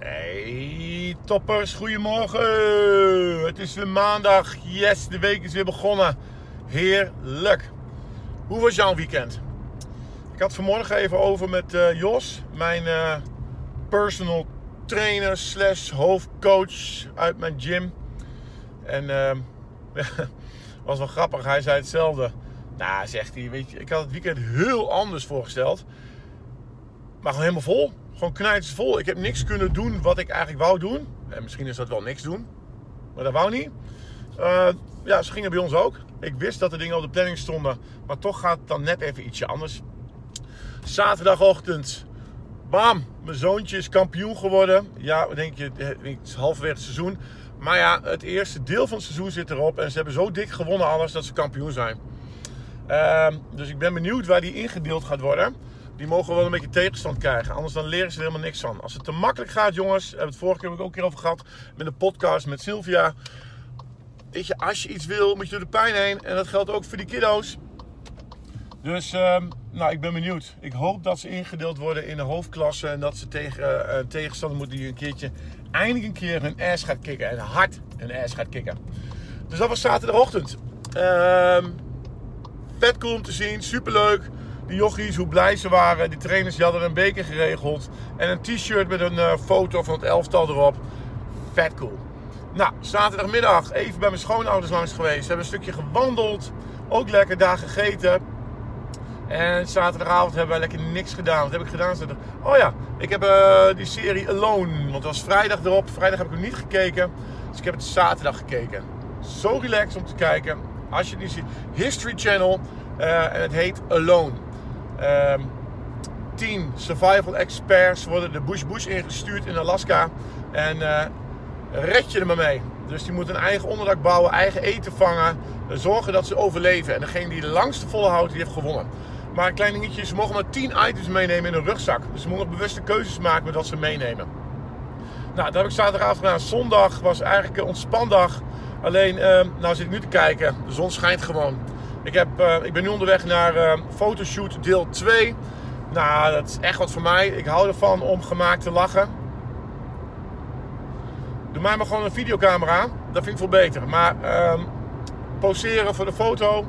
Hey toppers, goedemorgen. Het is weer maandag. Yes, de week is weer begonnen. Heerlijk. Hoe was jouw weekend? Ik had vanmorgen even over met uh, Jos, mijn uh, personal trainer slash hoofdcoach uit mijn gym. En uh, was wel grappig, hij zei hetzelfde. Nou, zegt hij, weet je, ik had het weekend heel anders voorgesteld. Maar gewoon helemaal vol. Gewoon knijters vol. Ik heb niks kunnen doen wat ik eigenlijk wou doen. En misschien is dat wel niks doen. Maar dat wou niet. Uh, ja, ze gingen bij ons ook. Ik wist dat er dingen op de planning stonden. Maar toch gaat het dan net even ietsje anders. Zaterdagochtend. Bam! Mijn zoontje is kampioen geworden. Ja, denk je, het is halverwege het seizoen. Maar ja, het eerste deel van het seizoen zit erop. En ze hebben zo dik gewonnen alles dat ze kampioen zijn. Uh, dus ik ben benieuwd waar die ingedeeld gaat worden die mogen wel een beetje tegenstand krijgen. Anders dan leren ze er helemaal niks van. Als het te makkelijk gaat, jongens, hebben we het vorige keer ook een keer over gehad met een podcast met Sylvia. Weet je, als je iets wil, moet je door de pijn heen. En dat geldt ook voor die kiddo's. Dus, uh, nou, ik ben benieuwd. Ik hoop dat ze ingedeeld worden in de hoofdklasse. En dat ze tegen uh, tegenstander moeten die een keertje, eindelijk een keer hun ass gaat kicken. En hard hun ass gaat kicken. Dus dat was zaterdagochtend. Uh, vet cool om te zien, superleuk. Die jochies, hoe blij ze waren. Die trainers die hadden een beker geregeld. En een t-shirt met een uh, foto van het elftal erop. Vet cool. Nou, zaterdagmiddag even bij mijn schoonouders langs geweest. Hebben een stukje gewandeld. Ook lekker daar gegeten. En zaterdagavond hebben wij lekker niks gedaan. Wat heb ik gedaan? Oh ja, ik heb uh, die serie Alone. Want het was vrijdag erop. Vrijdag heb ik hem niet gekeken. Dus ik heb het zaterdag gekeken. Zo relaxed om te kijken. Als je het niet ziet. History Channel. Uh, en het heet Alone. Um, tien survival experts worden de bush bush ingestuurd in Alaska. En uh, red je er maar mee. Dus die moeten een eigen onderdak bouwen, eigen eten vangen. Zorgen dat ze overleven. En degene die de langste volhoudt, die heeft gewonnen. Maar een klein dingetje, ze mogen maar 10 items meenemen in een rugzak. Dus ze moeten bewuste keuzes maken met wat ze meenemen. Nou, dat heb ik zaterdagavond gedaan. Zondag was eigenlijk een ontspandag. Alleen, uh, nou zit ik nu te kijken. De zon schijnt gewoon. Ik, heb, uh, ik ben nu onderweg naar uh, fotoshoot deel 2. Nou, dat is echt wat voor mij. Ik hou ervan om gemaakt te lachen. Doe mij maar gewoon een videocamera. Dat vind ik veel beter. Maar um, poseren voor de foto,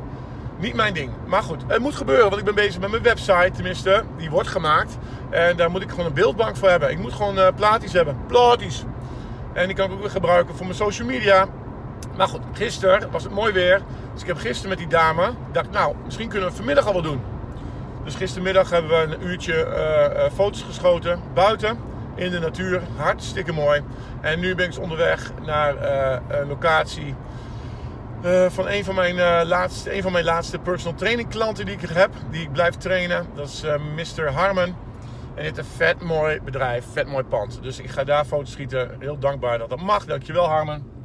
niet mijn ding. Maar goed, het moet gebeuren. Want ik ben bezig met mijn website. Tenminste, die wordt gemaakt. En daar moet ik gewoon een beeldbank voor hebben. Ik moet gewoon uh, plaatjes hebben. Plaatjes. En die kan ik ook weer gebruiken voor mijn social media. Maar goed, gisteren was het mooi weer. Dus ik heb gisteren met die dame dacht, nou, misschien kunnen we vanmiddag al wel doen. Dus gistermiddag hebben we een uurtje uh, uh, foto's geschoten buiten in de natuur. Hartstikke mooi. En nu ben ik dus onderweg naar uh, een locatie van een van, mijn, laatste, een van mijn laatste personal training klanten die ik heb. Die ik blijf trainen. Dat is Mr. Harmon. En dit is een vet mooi bedrijf, vet mooi pand. Dus ik ga daar foto's schieten. Heel dankbaar dat dat mag. Dankjewel Harmon.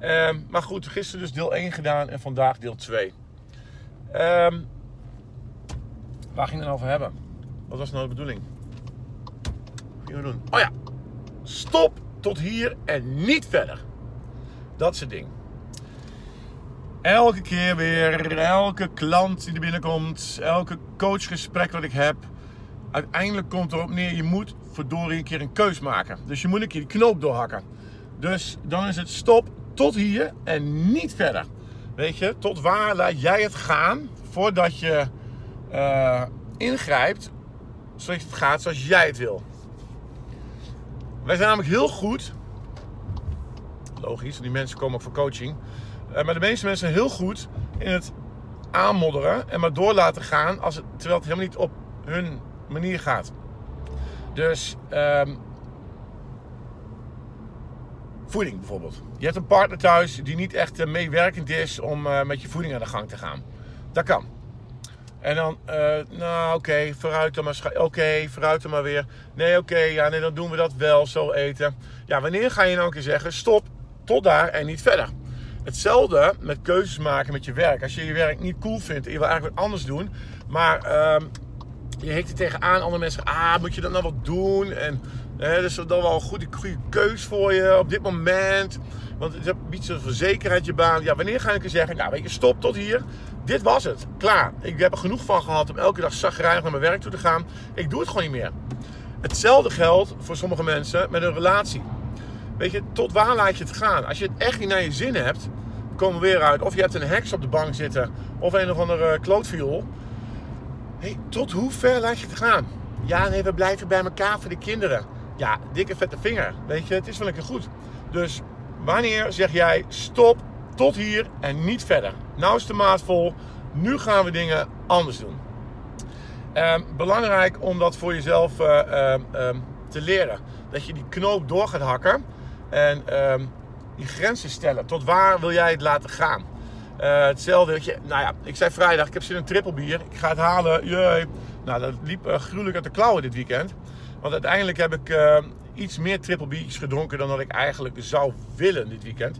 Um, maar goed, gisteren dus deel 1 gedaan en vandaag deel 2. Um, waar ging het over hebben? Wat was nou de bedoeling? Wat gingen we doen? Oh ja, stop tot hier en niet verder. Dat het ding. Elke keer weer, elke klant die er binnenkomt, elke coachgesprek wat ik heb. Uiteindelijk komt erop neer, je moet verdorie een keer een keus maken. Dus je moet een keer die knoop doorhakken. Dus dan is het stop, tot hier en niet verder. Weet je, tot waar laat jij het gaan voordat je uh, ingrijpt, zodat het gaat zoals jij het wil. Wij zijn namelijk heel goed, logisch, die mensen komen ook voor coaching, uh, maar de meeste mensen heel goed in het aanmodderen en maar door laten gaan als het, terwijl het helemaal niet op hun manier gaat. Dus um, voeding bijvoorbeeld. Je hebt een partner thuis die niet echt uh, meewerkend is om uh, met je voeding aan de gang te gaan. Dat kan. En dan, uh, nou oké, okay, vooruit dan maar. Oké, okay, vooruit dan maar weer. Nee, oké, ja, nee, dan doen we dat wel, zo eten. Ja, wanneer ga je nou een keer zeggen, stop, tot daar en niet verder? Hetzelfde met keuzes maken met je werk. Als je je werk niet cool vindt en je wil eigenlijk wat anders doen, maar uh, je hikt er tegenaan, andere mensen ah, moet je dat nou wat doen? En He, dus dat is wel een goede, goede keus voor je op dit moment. Want het biedt zo'n verzekerheid je baan. Ja, wanneer ga ik er zeggen, nou weet je, stop tot hier. Dit was het. Klaar. Ik heb er genoeg van gehad om elke dag zagrijnig naar mijn werk toe te gaan. Ik doe het gewoon niet meer. Hetzelfde geldt voor sommige mensen met een relatie. Weet je, tot waar laat je het gaan? Als je het echt niet naar je zin hebt, komen we weer uit. Of je hebt een heks op de bank zitten, of een of andere klootviool. Hey, tot hoe ver laat je het gaan? Ja, nee, we blijven bij elkaar voor de kinderen. Ja, dikke vette vinger. Weet je, het is wel een keer goed. Dus wanneer zeg jij stop tot hier en niet verder? Nou is de maat vol. Nu gaan we dingen anders doen. Um, belangrijk om dat voor jezelf uh, um, te leren. Dat je die knoop door gaat hakken. En die grenzen stellen. Tot waar wil jij het laten gaan? Uh, hetzelfde, je, nou ja, ik zei vrijdag, ik heb zin in een triple bier. Ik ga het halen. Jee. Nou, dat liep uh, gruwelijk uit de klauwen dit weekend. Want uiteindelijk heb ik uh, iets meer triple gedronken dan dat ik eigenlijk zou willen dit weekend.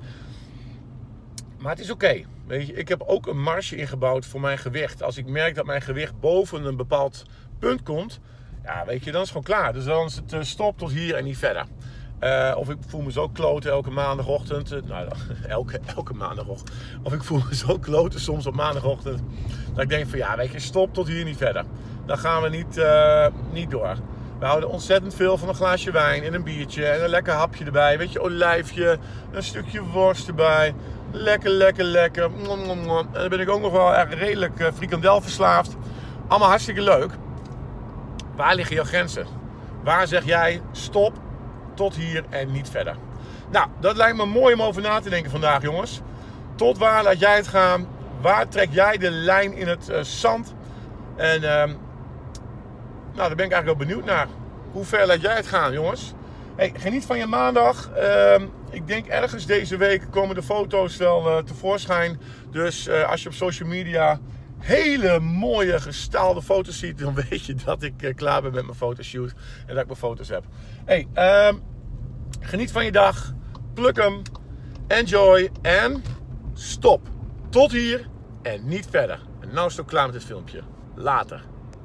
Maar het is oké. Weet je, ik heb ook een marge ingebouwd voor mijn gewicht. Als ik merk dat mijn gewicht boven een bepaald punt komt, ja, weet je, dan is het gewoon klaar. Dus dan is het stop tot hier en niet verder. Uh, of ik voel me zo kloten elke maandagochtend. Uh, nou, elke, elke maandagochtend. Of ik voel me zo kloten soms op maandagochtend. Dat ik denk van ja, weet je, stop tot hier niet verder. Dan gaan we niet, uh, niet door. We houden ontzettend veel van een glaasje wijn en een biertje en een lekker hapje erbij. Weet je, olijfje, een stukje worst erbij. Lekker, lekker, lekker. En dan ben ik ook nog wel erg redelijk frikandel verslaafd. Allemaal hartstikke leuk. Waar liggen jouw grenzen? Waar zeg jij stop tot hier en niet verder. Nou, dat lijkt me mooi om over na te denken vandaag, jongens. Tot waar laat jij het gaan? Waar trek jij de lijn in het uh, zand? En uh, nou, daar ben ik eigenlijk wel benieuwd naar. Hoe ver laat jij het gaan, jongens? Hey, geniet van je maandag. Uh, ik denk ergens deze week komen de foto's wel uh, tevoorschijn. Dus uh, als je op social media hele mooie gestaalde foto's ziet, dan weet je dat ik uh, klaar ben met mijn fotoshoot en dat ik mijn foto's heb. Hey, um, geniet van je dag, pluk hem, enjoy en stop. Tot hier en niet verder. En nou is het ook klaar met dit filmpje. Later.